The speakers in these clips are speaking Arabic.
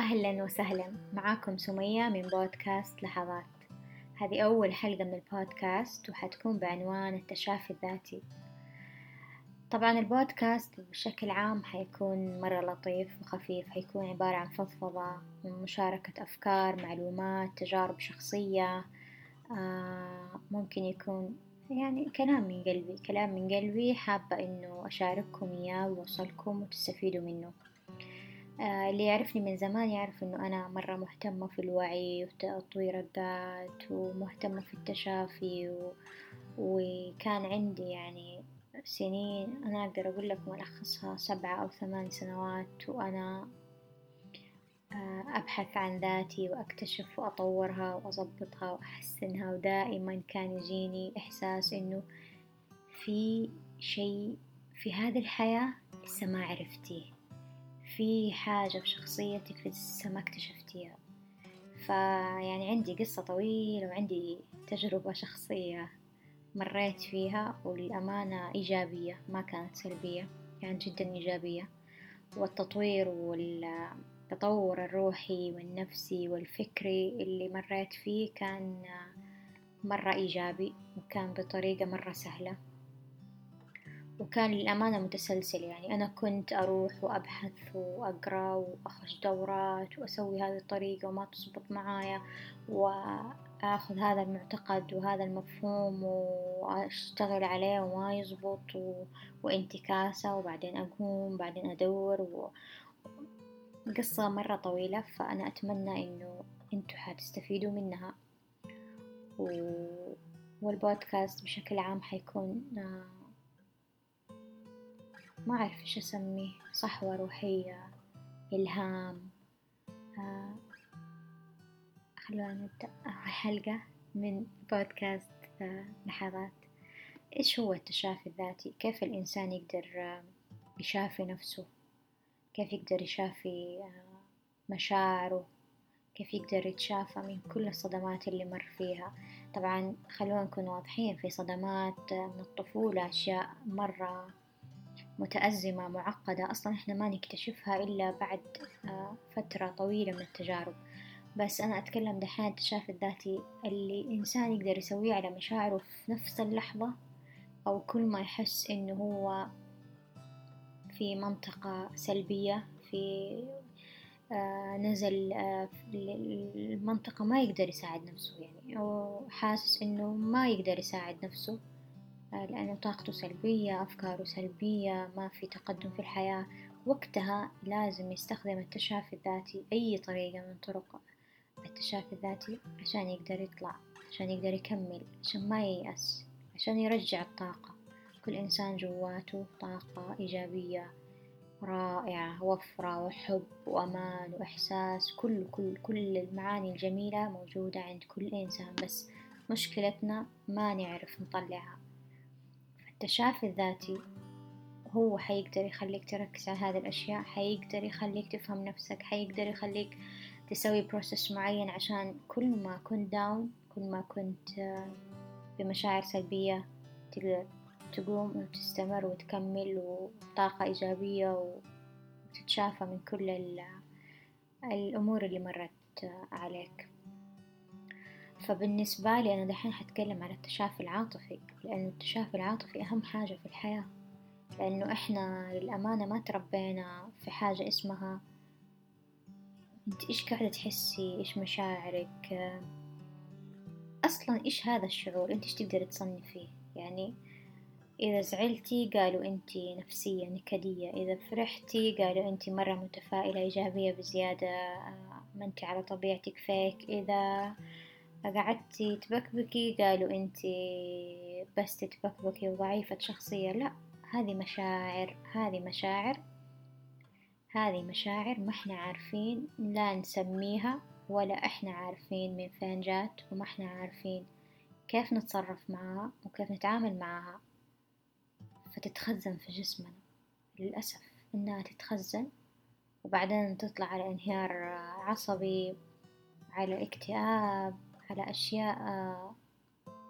أهلا وسهلا. معاكم سمية من بودكاست لحظات. هذه أول حلقة من البودكاست وحتكون بعنوان التشافي الذاتي. طبعا البودكاست بشكل عام حيكون مرة لطيف وخفيف. حيكون عبارة عن فضفضة مشاركة أفكار معلومات تجارب شخصية. آه ممكن يكون يعني كلام من قلبي كلام من قلبي. حابة إنه أشارككم إياه ويوصلكم وتستفيدوا منه. اللي يعرفني من زمان يعرف إنه أنا مرة مهتمة في الوعي وتطوير الذات ومهتمة في التشافي و... وكان عندي يعني سنين أنا أقدر أقول لكم ألخصها سبعة أو ثمان سنوات وأنا آه، أبحث عن ذاتي وأكتشف وأطورها وأضبطها وأحسنها ودائما كان يجيني إحساس إنه في شيء في هذه الحياة لسه ما عرفتيه. في حاجة في شخصيتك لسه ما اكتشفتيها. فيعني عندي قصة طويلة وعندي تجربة شخصية مريت فيها وللأمانة إيجابية ما كانت سلبية كانت جدا إيجابية. والتطوير والتطور الروحي والنفسي والفكري اللي مريت فيه كان مرة إيجابي وكان بطريقة مرة سهلة. وكان للأمانة متسلسل يعني أنا كنت أروح وأبحث وأقرأ وأخش دورات وأسوي هذه الطريقة وما تزبط معايا وأخذ هذا المعتقد وهذا المفهوم وأشتغل عليه وما يزبط و... وانتكاسة وبعدين أقوم بعدين أدور و... قصة مرة طويلة فأنا أتمنى إنه أنتوا حتستفيدوا منها. و... والبودكاست بشكل عام حيكون ما أعرف إيش أسميه. صحوة روحية إلهام. آه خلونا نبدأ حلقة من بودكاست آه لحظات. إيش هو التشافي الذاتي؟ كيف الإنسان يقدر آه يشافي نفسه؟ كيف يقدر يشافي آه مشاعره؟ كيف يقدر يتشافى من كل الصدمات اللي مر فيها؟ طبعا خلونا نكون واضحين في صدمات من الطفولة أشياء مرة متأزمة معقدة. أصلا إحنا ما نكتشفها إلا بعد فترة طويلة من التجارب. بس أنا أتكلم دحين التشافي الذاتي اللي إنسان يقدر يسويه على مشاعره في نفس اللحظة أو كل ما يحس إنه هو في منطقة سلبية في آه نزل آه المنطقة ما يقدر يساعد نفسه يعني أو حاسس إنه ما يقدر يساعد نفسه. لأنه طاقته سلبية أفكاره سلبية ما في تقدم في الحياة. وقتها لازم يستخدم التشافي الذاتي أي طريقة من طرق التشافي الذاتي عشان يقدر يطلع عشان يقدر يكمل عشان ما ييأس عشان يرجع الطاقة. كل إنسان جواته طاقة إيجابية رائعة وفرة وحب وأمان وإحساس. كل كل كل المعاني الجميلة موجودة عند كل إنسان. بس مشكلتنا ما نعرف نطلعها. التشافي الذاتي هو حيقدر يخليك تركز على هذه الأشياء حيقدر يخليك تفهم نفسك حيقدر يخليك تسوي process معين عشان كل ما كنت down كل ما كنت بمشاعر سلبية تقدر تقوم وتستمر وتكمل وطاقة إيجابية وتتشافى من كل الأمور اللي مرت عليك. فبالنسبة لي أنا دحين حتكلم على التشافي العاطفي لأنه التشافي العاطفي أهم حاجة في الحياة. لأنه إحنا للأمانة ما تربينا في حاجة اسمها أنت إيش قاعدة تحسي؟ إيش مشاعرك؟ أصلا إيش هذا الشعور؟ أنت إيش تقدري تصنفيه؟ يعني إذا زعلتي قالوا أنت نفسية نكدية إذا فرحتي قالوا أنت مرة متفائلة إيجابية بزيادة ما أنت على طبيعتك فيك. إذا قعدتي تبكبكي؟ قالوا انتي بس تتبكبكي وضعيفة شخصية. لا هذه مشاعر هذه مشاعر هذه مشاعر ما إحنا عارفين لا نسميها ولا إحنا عارفين من فين جات وما إحنا عارفين كيف نتصرف معها وكيف نتعامل معها. فتتخزن في جسمنا للأسف إنها تتخزن. وبعدين تطلع على انهيار عصبي على اكتئاب. على أشياء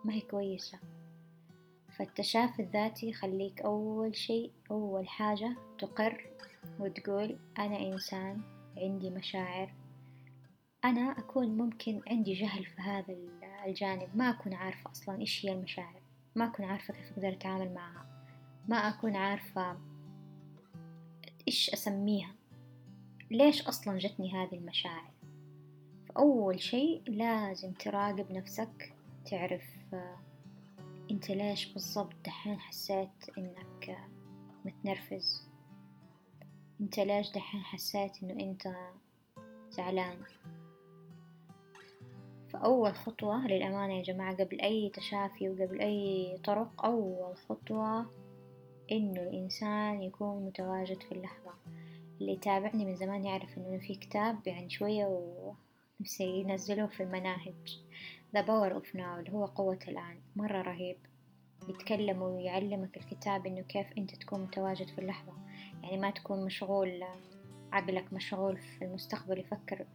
ما هي كويسة. فالتشافي الذاتي يخليك أول شيء أول حاجة تقر وتقول أنا إنسان عندي مشاعر. أنا أكون ممكن عندي جهل في هذا الجانب ما أكون عارفة أصلا إيش هي المشاعر. ما أكون عارفة كيف أقدر أتعامل معها. ما أكون عارفة إيش أسميها. ليش أصلا جتني هذه المشاعر؟ فأول شيء لازم تراقب نفسك تعرف أنت ليش بالضبط دحين حسيت إنك متنرفز؟ أنت ليش دحين حسيت إنه أنت زعلان؟ فأول خطوة للأمانة يا جماعة قبل أي تشافي وقبل أي طرق أول خطوة إنه الإنسان يكون متواجد في اللحظة. اللي يتابعني من زمان يعرف إنه في كتاب يعني شوية ونفسي ينزلوه في المناهج. The Power of Now اللي هو قوة الآن. مرة رهيب. يتكلم ويعلمك الكتاب إنه كيف أنت تكون متواجد في اللحظة. يعني ما تكون مشغول عقلك مشغول في المستقبل يفكر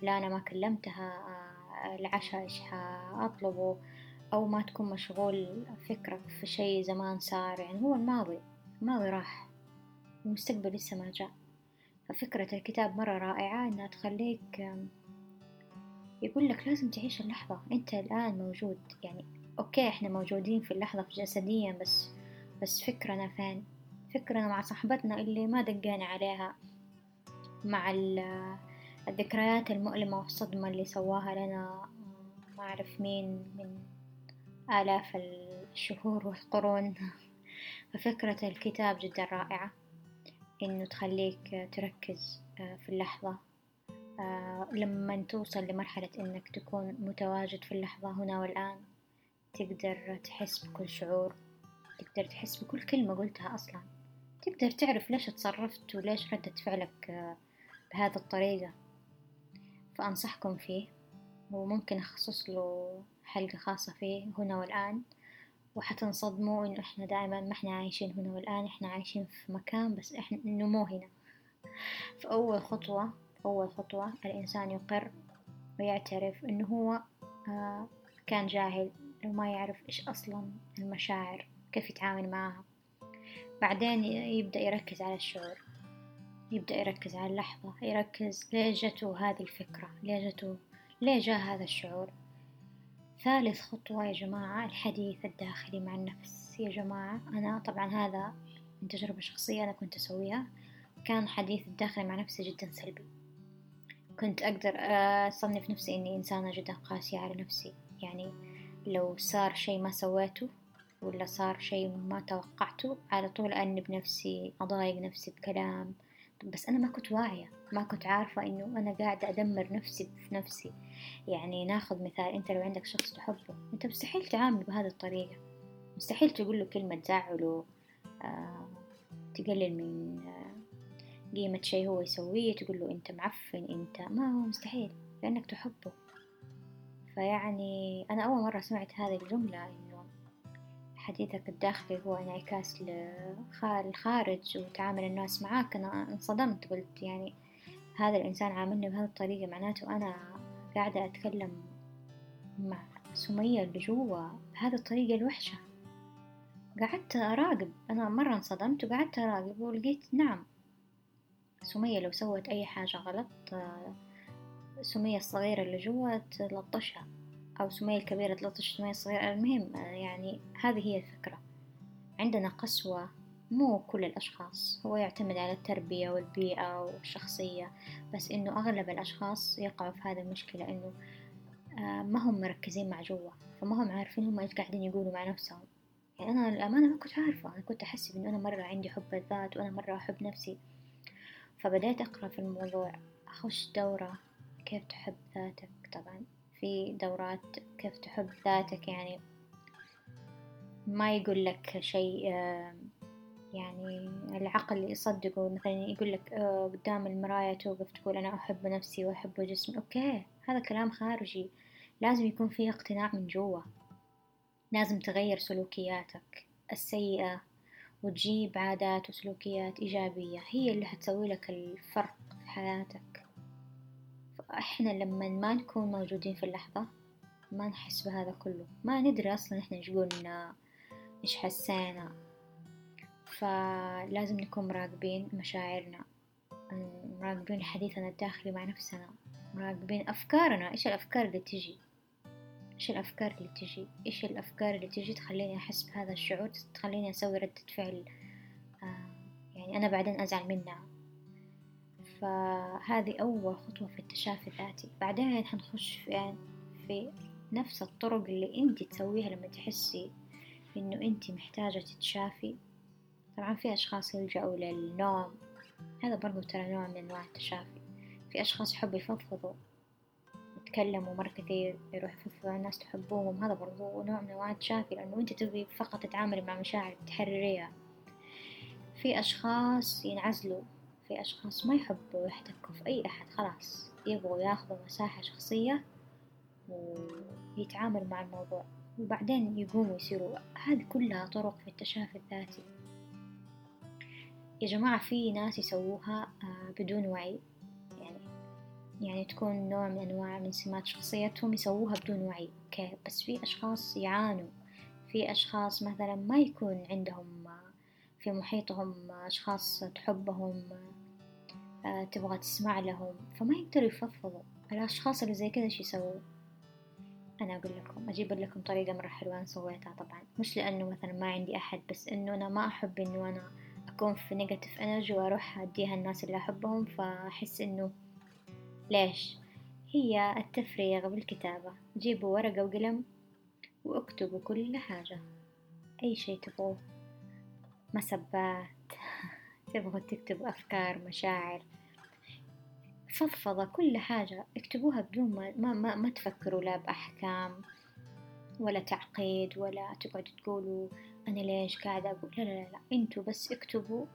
فلانة ما كلمتها العشاء إيش حأطلبه أو ما تكون مشغول فكرك في شيء زمان صار. يعني هو الماضي الماضي راح المستقبل لسه ما جاء. ففكرة الكتاب مرة رائعة إنها تخليك يقول لك لازم تعيش اللحظة. أنت الآن موجود. يعني أوكي إحنا موجودين في اللحظة جسديا بس بس فكرنا فين؟ فكرنا مع صاحبتنا اللي ما دقينا عليها. مع الذكريات المؤلمة والصدمة اللي سواها لنا. ما أعرف مين من آلاف الشهور والقرون. ففكرة الكتاب جدا رائعة. إنه تخليك تركز آه، في اللحظة. آه، لما توصل لمرحلة إنك تكون متواجد في اللحظة هنا والآن تقدر تحس بكل شعور تقدر تحس بكل كلمة قلتها أصلا. تقدر تعرف ليش تصرفت وليش ردة فعلك آه، بهذه الطريقة. فأنصحكم فيه وممكن أخصص له حلقة خاصة فيه هنا والآن. وحتنصدموا إنه إحنا دائما ما إحنا عايشين هنا والآن إحنا عايشين في مكان بس إحنا إنه مو هنا. فأول خطوة أول خطوة الإنسان يقر ويعترف إنه هو آه كان جاهل وما يعرف إيش أصلا المشاعر كيف يتعامل معها. بعدين يبدأ يركز على الشعور يبدأ يركز على اللحظة يركز ليه جته هذه الفكرة ليه جته ليه جاء هذا الشعور. ثالث خطوة يا جماعة الحديث الداخلي مع النفس. يا جماعة أنا طبعا هذا من تجربة شخصية أنا كنت أسويها. كان حديث الداخلي مع نفسي جدا سلبي. كنت أقدر أصنف نفسي إني إنسانة جدا قاسية على نفسي. يعني لو صار شي ما سويته ولا صار شي ما توقعته على طول أنب نفسي أضايق نفسي بكلام. بس أنا ما كنت واعية ما كنت عارفة إنه أنا قاعدة أدمر نفسي في نفسي. يعني ناخذ مثال أنت لو عندك شخص تحبه أنت مستحيل تعامله بهذه الطريقة. مستحيل تقول له كلمة تزعله آه تقلل من آه قيمة شي هو يسويه تقول له أنت معفن أنت ما هو مستحيل لأنك تحبه. فيعني أنا أول مرة سمعت هذه الجملة إنه حديثك الداخلي هو انعكاس للخارج وتعامل الناس معاك. أنا انصدمت قلت يعني هذا الإنسان عاملني بهذه الطريقة. معناته أنا قاعدة أتكلم مع سمية اللي جوا بهذه الطريقة الوحشة. قعدت أراقب. أنا مرة انصدمت وقعدت أراقب ولقيت نعم سمية لو سوت أي حاجة غلط سمية الصغيرة اللي جوا تلطشها أو سمية الكبيرة تلطش سمية الصغيرة. المهم يعني هذه هي الفكرة. عندنا قسوة مو كل الأشخاص هو يعتمد على التربية والبيئة والشخصية بس إنه أغلب الأشخاص يقعوا في هذه المشكلة إنه آه، ما هم مركزين مع جوا فما هم عارفين هم إيش قاعدين يقولوا مع نفسهم. يعني أنا الأمانة ما كنت عارفة أنا كنت أحس إنه أنا مرة عندي حب الذات وأنا مرة أحب نفسي. فبدأت أقرأ في الموضوع أخش دورة كيف تحب ذاتك طبعا في دورات كيف تحب ذاتك يعني ما يقول لك شيء آه، يعني العقل يصدقه مثلا يقول لك آه، قدام المراية توقف تقول أنا أحب نفسي وأحب جسمي أوكي هذا كلام خارجي. لازم يكون فيه اقتناع من جوا لازم تغير سلوكياتك السيئة وتجيب عادات وسلوكيات إيجابية هي اللي حتسوي لك الفرق في حياتك. فإحنا لما ما نكون موجودين في اللحظة ما نحس بهذا كله. ما ندري أصلا إحنا إيش قلنا إيش حسينا. فلازم نكون مراقبين مشاعرنا مراقبين حديثنا الداخلي مع نفسنا مراقبين أفكارنا. إيش الأفكار اللي تجي؟ إيش الأفكار اللي تجي؟ إيش الأفكار اللي تجي تخليني أحس بهذا الشعور؟ تخليني أسوي ردة فعل آه يعني أنا بعدين أزعل منها. فهذه أول خطوة في التشافي الذاتي. بعدين حنخش في, يعني في نفس الطرق اللي أنت تسويها لما تحسي إنه أنت محتاجة تتشافي. طبعا في أشخاص يلجأوا للنوم. هذا برضو ترى نوع من أنواع التشافي. في أشخاص يحبوا يفضفضوا. يتكلموا مرة كثير يروحوا على الناس تحبوهم هذا برضو نوع من أنواع التشافي لأنه أنت تبغي فقط تتعاملي مع مشاعرك تحرريها. في أشخاص ينعزلوا في أشخاص ما يحبوا يحتكوا في أي أحد خلاص. يبغوا ياخذوا مساحة شخصية ويتعاملوا مع الموضوع. وبعدين يقوموا يصيروا. هذه كلها طرق في التشافي الذاتي. يا جماعة في ناس يسووها آه، بدون وعي. يعني تكون نوع من أنواع من سمات شخصيتهم يسووها بدون وعي أوكي بس في أشخاص يعانوا. في أشخاص مثلا ما يكون عندهم في محيطهم أشخاص تحبهم آه، تبغى تسمع لهم فما يقدروا يفضفضوا. الأشخاص اللي زي كذا إيش يسووا؟ أنا أقول لكم أجيب لكم طريقة مرة حلوة أنا سويتها طبعا. مش لأنه مثلا ما عندي أحد بس إنه أنا ما أحب إنه أنا أكون في negative energy وأروح أديها الناس اللي أحبهم فأحس إنه ليش؟ هي التفريغ بالكتابة. جيبوا ورقة وقلم واكتبوا كل حاجة. أي شي تبغوه. مسبات. تبغوا تكتبوا أفكار مشاعر. فضفضة كل حاجة. اكتبوها بدون ما, ما, ما, ما تفكروا لا بأحكام ولا تعقيد ولا تقعدوا تقولوا أنا ليش قاعدة أقول. لا لا لا. أنتوا بس اكتبوا.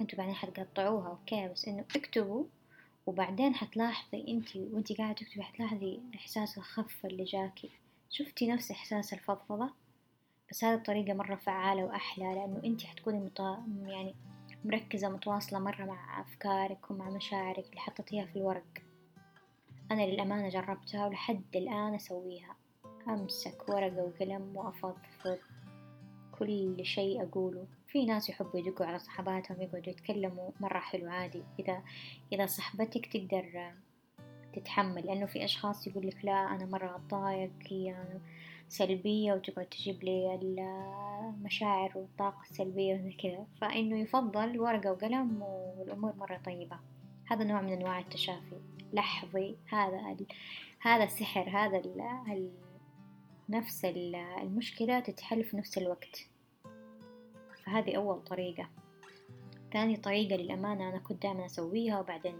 أنتوا بعدين حتقطعوها أوكي؟ بس إنه اكتبوا وبعدين حتلاحظي انتي وانتي قاعدة تكتبي حتلاحظي إحساس الخفة اللي جاكي. شفتي نفس إحساس الفضفضة؟ بس هذه الطريقة مرة فعالة وأحلى لأنه أنت حتكوني مطا... يعني مركزة متواصلة مرة مع أفكارك ومع مشاعرك اللي حطيتيها في الورق. أنا للأمانة جربتها ولحد الآن أسويها. أمسك ورقة وقلم وأفضفض كل شيء أقوله. في ناس يحبوا يدقوا على صحباتهم يقعدوا يتكلموا مرة حلو عادي. إذا إذا صحبتك تقدر تتحمل لأنه في أشخاص يقول لك لا أنا مرة أتضايق هي سلبية وتقعد تجيب لي المشاعر والطاقة السلبية وزي كذا. فإنه يفضل ورقة وقلم والأمور مرة طيبة. هذا نوع من أنواع التشافي. لحظي هذا ال... هذا السحر هذا ال... ال... نفس المشكلة تتحل في نفس الوقت. فهذه أول طريقة. ثاني طريقة للأمانة أنا كنت دائما أسويها وبعدين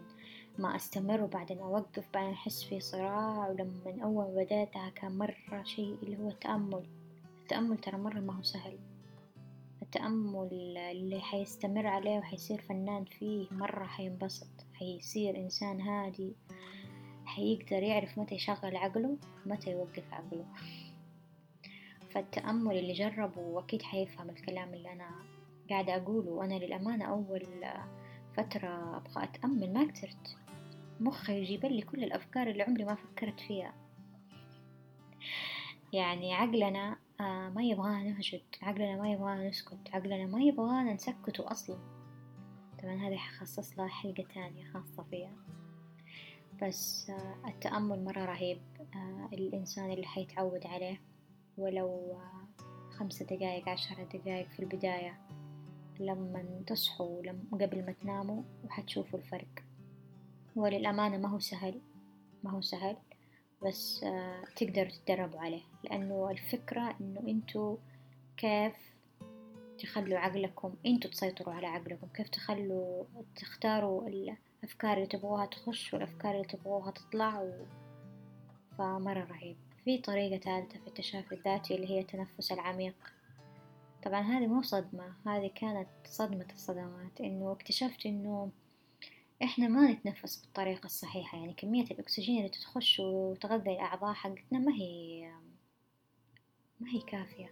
ما أستمر وبعدين أوقف بعدين أحس في صراع ولما أول ما بدأتها كان مرة شيء اللي هو التأمل التأمل ترى مرة ما هو سهل. التأمل اللي حيستمر عليه وحيصير فنان فيه مرة حينبسط. حيصير إنسان هادي. حيقدر يعرف متى يشغل عقله متى يوقف عقله. فالتأمل اللي جربه أكيد حيفهم الكلام اللي أنا قاعدة أقوله. وأنا للأمانة أول فترة أبغى أتأمل ما قدرت. مخي يجيب لي كل الأفكار اللي عمري ما فكرت فيها. يعني عقلنا آه، ما يبغانا نهجد. عقلنا ما يبغانا نسكت. عقلنا ما يبغانا نسكته أصلا. طبعا هذه حخصص لها حلقة تانية خاصة فيها. بس آه، التأمل مرة رهيب. آه، الإنسان اللي حيتعود عليه. ولو خمسة دقايق عشرة دقايق في البداية. لما تصحوا قبل ما تناموا وحتشوفوا الفرق. وللأمانة ما هو سهل ما هو سهل بس آه تقدروا تتدربوا عليه. لأنه الفكرة إنه أنتوا كيف تخلوا عقلكم أنتوا تسيطروا على عقلكم. كيف تخلوا تختاروا الأفكار اللي تبغوها تخش والأفكار اللي تبغوها تطلع و... فمرة رهيب. في طريقة ثالثة في التشافي الذاتي اللي هي التنفس العميق. طبعا هذه مو صدمة هذه كانت صدمة الصدمات إنه اكتشفت إنه إحنا ما نتنفس بالطريقة الصحيحة يعني كمية الأكسجين اللي تخش وتغذي الأعضاء حقتنا ما هي ما هي كافية.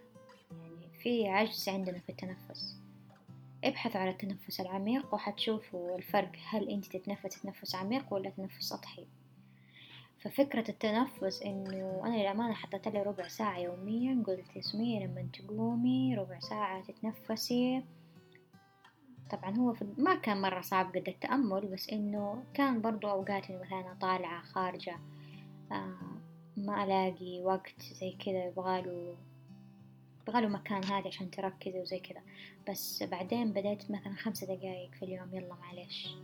يعني في عجز عندنا في التنفس. ابحثوا على التنفس العميق وحتشوفوا الفرق هل أنت تتنفس تنفس عميق ولا تنفس سطحي ففكرة التنفس إنه أنا للأمانة حطيت لي ربع ساعة يوميا قلت يا سمية لما تقومي ربع ساعة تتنفسي. طبعا هو في ما كان مرة صعب قد التأمل بس إنه كان برضو أوقات إنه مثلا طالعة خارجة آه ما ألاقي وقت زي كذا يبغاله يبغاله مكان هادي عشان تركزي وزي كذا. بس بعدين بدأت مثلا خمسة دقايق في اليوم يلا معلش.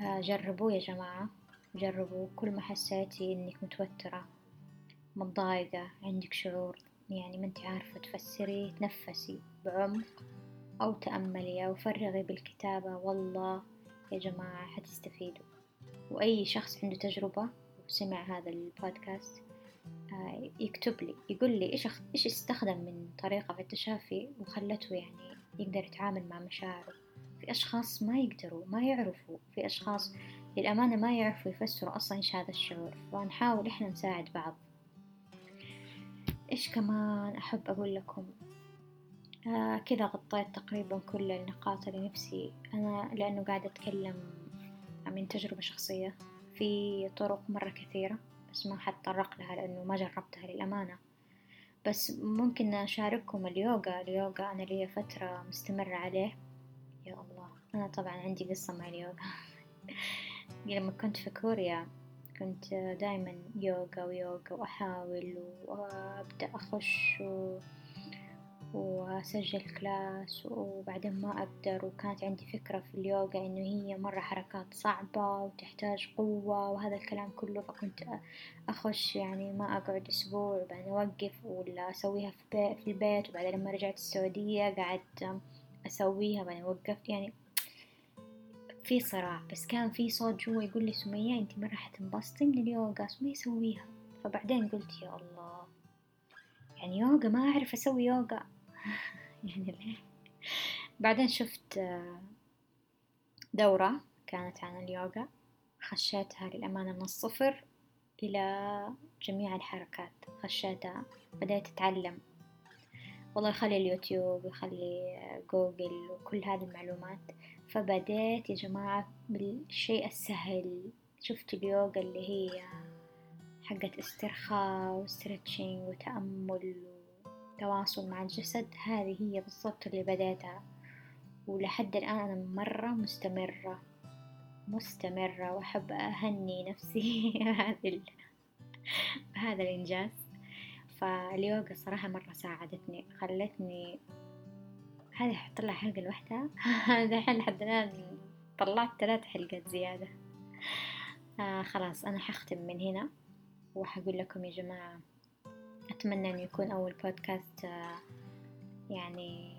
آه جربوه يا جماعة. جربوا كل ما حسيتي إنك متوترة متضايقة عندك شعور يعني ما أنت عارفة تفسري تنفسي بعمق أو تأملي أو فرغي بالكتابة والله يا جماعة حتستفيدوا. وأي شخص عنده تجربة وسمع هذا البودكاست آه، يكتب لي يقول لي إيش إيش استخدم من طريقة في التشافي وخلته يعني يقدر يتعامل مع مشاعره. في أشخاص ما يقدروا ما يعرفوا. في أشخاص للأمانة ما يعرفوا يفسروا أصلا إيش هذا الشعور فنحاول إحنا نساعد بعض. إيش كمان أحب أقول لكم؟ آه كذا غطيت تقريبا كل النقاط اللي نفسي. أنا لأنه قاعدة أتكلم من تجربة شخصية. في طرق مرة كثيرة بس ما حتطرق لها لأنه ما جربتها للأمانة. بس ممكن أشارككم اليوغا. اليوغا أنا لي فترة مستمرة عليه. يا الله أنا طبعا عندي قصة مع اليوغا. لما كنت في كوريا كنت دايما يوغا ويوغا وأحاول وأبدأ أخش و... وأسجل كلاس وبعدين ما أقدر. وكانت عندي فكرة في اليوغا إنه هي مرة حركات صعبة وتحتاج قوة وهذا الكلام كله فكنت أخش يعني ما أقعد أسبوع وبعدين أوقف ولا أسويها في, في البيت. وبعدين لما رجعت السعودية قعدت أسويها بعدين وقفت. يعني في صراع بس كان في صوت جوا يقول لي سمية انت مرة حتنبسطي من اليوغا؟ سمية سويها فبعدين قلت يا الله. يعني يوغا ما أعرف أسوي يوغا. يعني ليه؟ بعدين شفت دورة كانت عن اليوغا. خشيتها للأمانة من الصفر إلى جميع الحركات. خشيتها بدأت أتعلم والله يخلي اليوتيوب يخلي جوجل وكل هذه المعلومات. فبديت يا جماعة بالشيء السهل. شفت اليوغا اللي هي حقت استرخاء وستريتشنج وتأمل وتواصل مع الجسد. هذه هي بالضبط اللي بديتها ولحد الآن أنا مرة مستمرة مستمرة وأحب أهني نفسي بهذا الإنجاز. فاليوغا صراحة مرة ساعدتني خلتني هذه حطلع حلقة لوحدها؟ دحين لحد الآن طلعت ثلاث حلقات زيادة. آه خلاص أنا حختم من هنا وحقول لكم يا جماعة أتمنى أنه يكون أول بودكاست آه يعني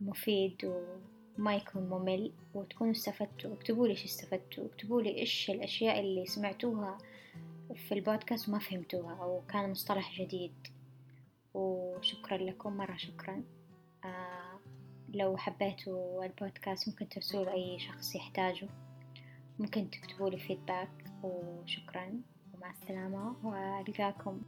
مفيد وما يكون ممل وتكونوا استفدتوا. اكتبوا لي إيش استفدتوا. اكتبوا لي إيش الأشياء اللي سمعتوها في البودكاست وما فهمتوها أو كان مصطلح جديد. وشكرا لكم مرة شكرا. آه لو حبيتوا البودكاست ممكن ترسلوا لأي شخص يحتاجه. ممكن تكتبوا لي فيدباك وشكرا ومع السلامة وألقاكم.